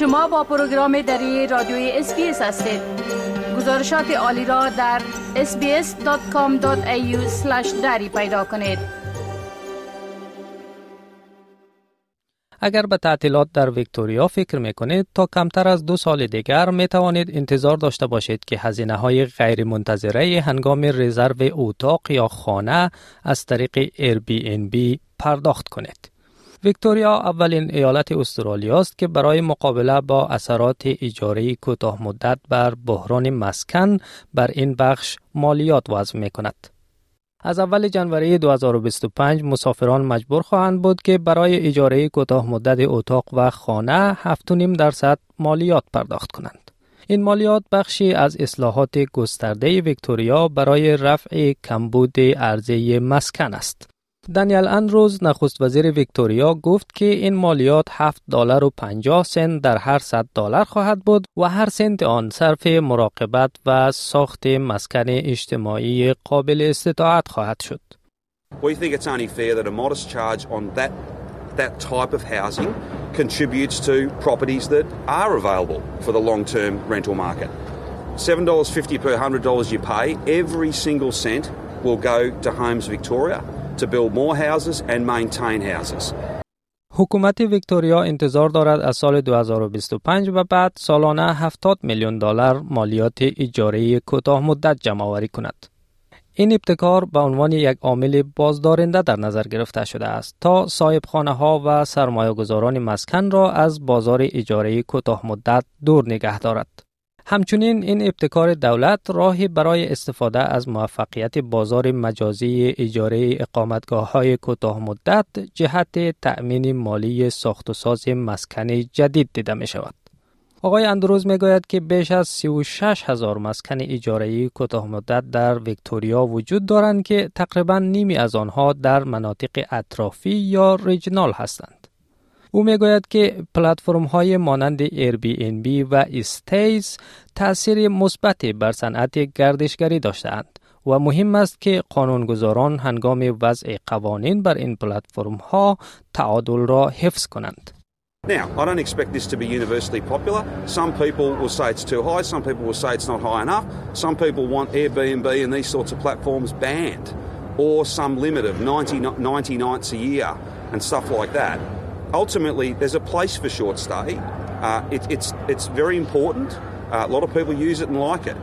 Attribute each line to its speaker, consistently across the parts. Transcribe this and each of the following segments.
Speaker 1: شما با پروگرام دری رادیوی SBS هستید گزارشات عالی را در sbs.com.au دری پیدا کنید
Speaker 2: اگر به تعطیلات در ویکتوریا فکر می کنید تا کمتر از دو سال دیگر می توانید انتظار داشته باشید که هزینه های غیر منتظره هنگام رزرو اتاق یا خانه از طریق Airbnb پرداخت کنید. ویکتوریا اولین ایالت استرالیا است که برای مقابله با اثرات اجاره کوتاه مدت بر بحران مسکن بر این بخش مالیات وضع می کند. از اول جنوری 2025 مسافران مجبور خواهند بود که برای اجاره کوتاه مدت اتاق و خانه 7.5 درصد مالیات پرداخت کنند. این مالیات بخشی از اصلاحات گسترده ویکتوریا برای رفع کمبود عرضه مسکن است. دانیل اندروز نخست وزیر ویکتوریا گفت که این مالیات 7 دلار و 50 سنت در هر 100 دلار خواهد بود و هر سنت آن صرف مراقبت و ساخت مسکن اجتماعی قابل استطاعت خواهد شد.
Speaker 3: We think it's only fair that a modest charge on that that type of housing contributes to properties that are available for the long-term rental market. $7.50 per $100 you pay, every single cent will go to Homes Victoria. To build more houses and maintain houses.
Speaker 2: حکومت ویکتوریا انتظار دارد از سال 2025 و بعد سالانه 70 میلیون دلار مالیات اجاره کوتاه مدت جمع آوری کند. این ابتکار به عنوان یک عامل بازدارنده در نظر گرفته شده است تا صاحب خانه ها و سرمایه گذاران مسکن را از بازار اجاره کوتاه مدت دور نگه دارد. همچنین این ابتکار دولت راهی برای استفاده از موفقیت بازار مجازی اجاره اقامتگاه های کوتاه مدت جهت تأمین مالی ساخت و ساز مسکن جدید دیده می شود. آقای اندروز می گوید که بیش از 36 هزار مسکن اجاره کوتاه مدت در ویکتوریا وجود دارند که تقریبا نیمی از آنها در مناطق اطرافی یا ریجنال هستند. او می‌گوید که پلتفرم های مانند بی و استیز تاثیر مثبت بر صنعت گردشگری داشتهاند و مهم است که قانونگذاران هنگام وضع قوانین بر این پلتفرم ها تعادل را حفظ کنند.
Speaker 3: Now, I don't expect this to be universally popular. Some people will say it's too high, some people will say it's not high enough. Some people want Airbnb and these sorts of platforms banned or some limit of 90, 90 nights a year and stuff like that. Ultimately, there's a place for short stay. Uh, it, it's, it's very important. Uh, a lot of people use it and like it.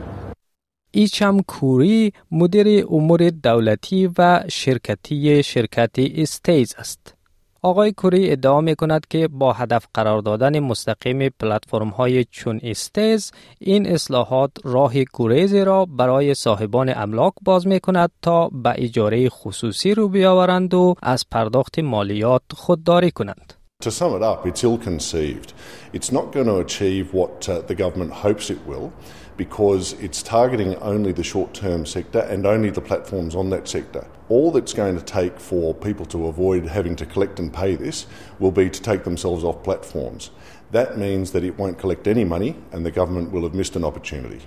Speaker 2: ایچم کوری مدیر امور دولتی و شرکتی شرکت استیز است. آقای کوری ادعا می کند که با هدف قرار دادن مستقیم پلتفرم های چون استیز این اصلاحات راه گریزی را برای صاحبان املاک باز می کند تا به اجاره خصوصی رو بیاورند و از پرداخت مالیات خودداری کنند.
Speaker 4: To sum it up, it's ill conceived. It's not going to achieve what uh, the government hopes it will because it's targeting only the short term sector and only the platforms on that sector. All that's going to take for people to avoid having to collect and pay this will be to take themselves off platforms. That means that it won't collect any money and the government will have missed an opportunity.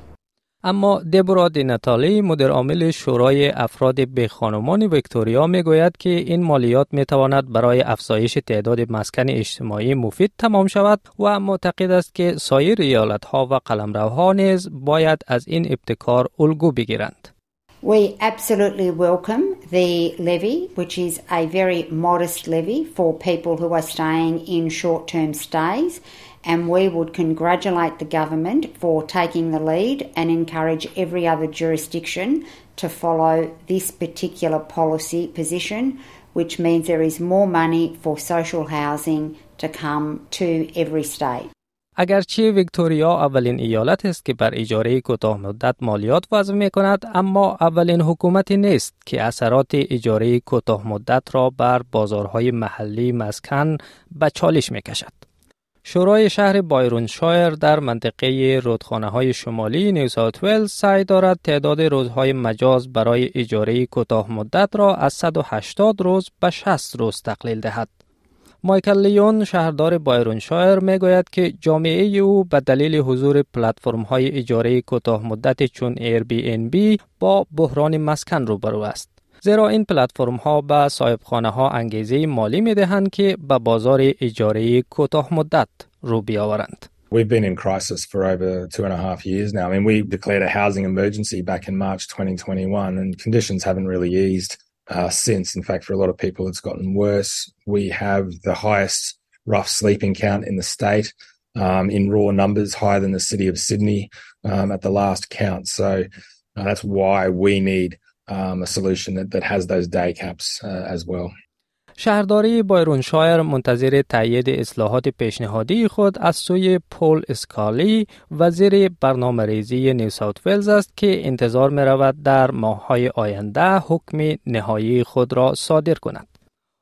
Speaker 2: اما دبرا نتالی مدیر عامل شورای افراد به خانمان ویکتوریا می گوید که این مالیات می تواند برای افزایش تعداد مسکن اجتماعی مفید تمام شود و معتقد است که سایر ایالت ها و قلمروها نیز باید از این ابتکار الگو بگیرند.
Speaker 5: We absolutely welcome the levy, which is a very modest levy for people who are staying in short term stays. and we would congratulate the government for taking the lead and encourage every other jurisdiction to follow this particular policy position, which means there is more money for social housing to come to every state.
Speaker 2: اگرچه ویکتوریا اولین ایالت است که بر اجاره کوتاه مدت مالیات وضع می کند اما اولین حکومتی نیست که اثرات اجاره کوتاه مدت را بر بازارهای محلی مسکن به چالش می کشد. شورای شهر بایرون شایر در منطقه رودخانه های شمالی نیو ساوت سعی دارد تعداد روزهای مجاز برای اجاره کوتاه مدت را از 180 روز به 60 روز تقلیل دهد. مایکل لیون شهردار بایرون شایر می گوید که جامعه او به دلیل حضور پلتفرم های اجاره کوتاه مدت چون بی با بحران مسکن روبرو است. زیرا این پلتفرم ها به صاحبخانه ها انگیزه مالی می دهند که به بازار اجاره کوتاه مدت رو بیاورند.
Speaker 6: We've been in crisis for over two and a half years now. I mean, we declared a housing emergency back in March 2021, and conditions haven't really eased uh, since. In fact, for a lot of people, it's gotten worse. We have the highest rough sleeping count in the state um, in raw numbers, higher than the city of Sydney um, at the last count. So uh, that's why we need um, a solution that, that has those day caps uh, as well.
Speaker 2: شهرداری بایرونشایر منتظر تایید اصلاحات پیشنهادی خود از سوی پول اسکالی وزیر برنامه ریزی نیو ساوت ولز است که انتظار می رود در ماههای آینده حکم نهایی خود را صادر کند.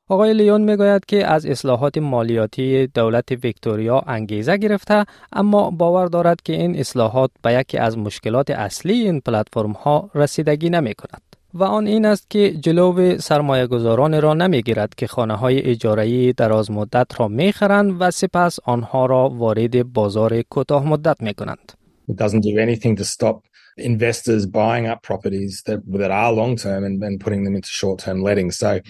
Speaker 2: آقای لیون می گوید که از اصلاحات مالیاتی دولت ویکتوریا انگیزه گرفته اما باور دارد که این اصلاحات به یکی از مشکلات اصلی این پلتفرم ها رسیدگی نمی کند. و آن این است که جلو سرمایه گذاران را نمی گیرد که خانه های اجاره دراز مدت را می خرند و سپس آنها را وارد بازار کوتاه مدت می کنند.
Speaker 6: It doesn't do anything to stop investors buying up properties that, that are long term and, and putting them into short term letting. So,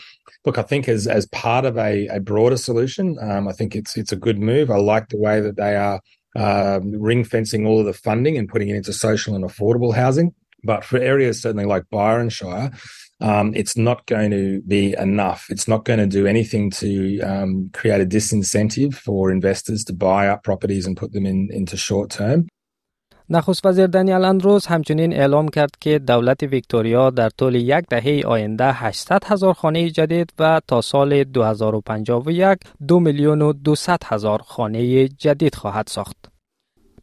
Speaker 6: look, I think as, as part of a, a broader solution, um, I think it's, it's a good move. I like the way that they are uh, ring fencing all of the funding and putting it into social and affordable housing. But for areas certainly like Byron Shire, um, it's not going to be enough. It's not going to do anything to um, create a disincentive for investors to buy up properties and put them in, into short term.
Speaker 2: نخست وزیر دانیال اندروز همچنین اعلام کرد که دولت ویکتوریا در طول یک دهه آینده 800 هزار خانه جدید و تا سال 2051 دو میلیون و 200 هزار خانه جدید خواهد ساخت.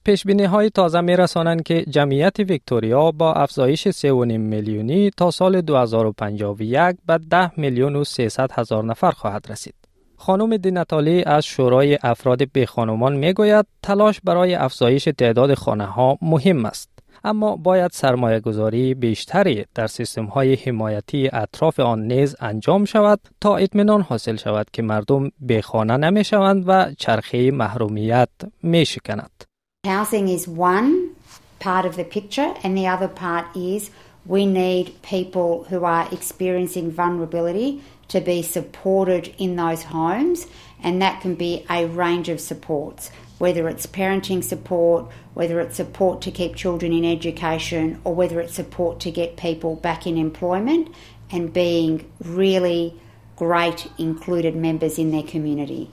Speaker 2: پیشبینی های تازه می رسانند که جمعیت ویکتوریا با افزایش 3.5 میلیونی تا سال 2051 به 10 میلیون و 300 هزار نفر خواهد رسید. خانم دینتالی از شورای افراد به خانمان می گوید تلاش برای افزایش تعداد خانه ها مهم است. اما باید سرمایه گذاری بیشتری در سیستم های حمایتی اطراف آن نیز انجام شود تا اطمینان حاصل شود که مردم به خانه نمی شوند و چرخه محرومیت می شکند.
Speaker 5: Housing is one part of the picture, and the other part is we need people who are experiencing vulnerability to be supported in those homes, and that can be a range of supports, whether it's parenting support, whether it's support to keep children in education, or whether it's support to get people back in employment and being really great included members in their community.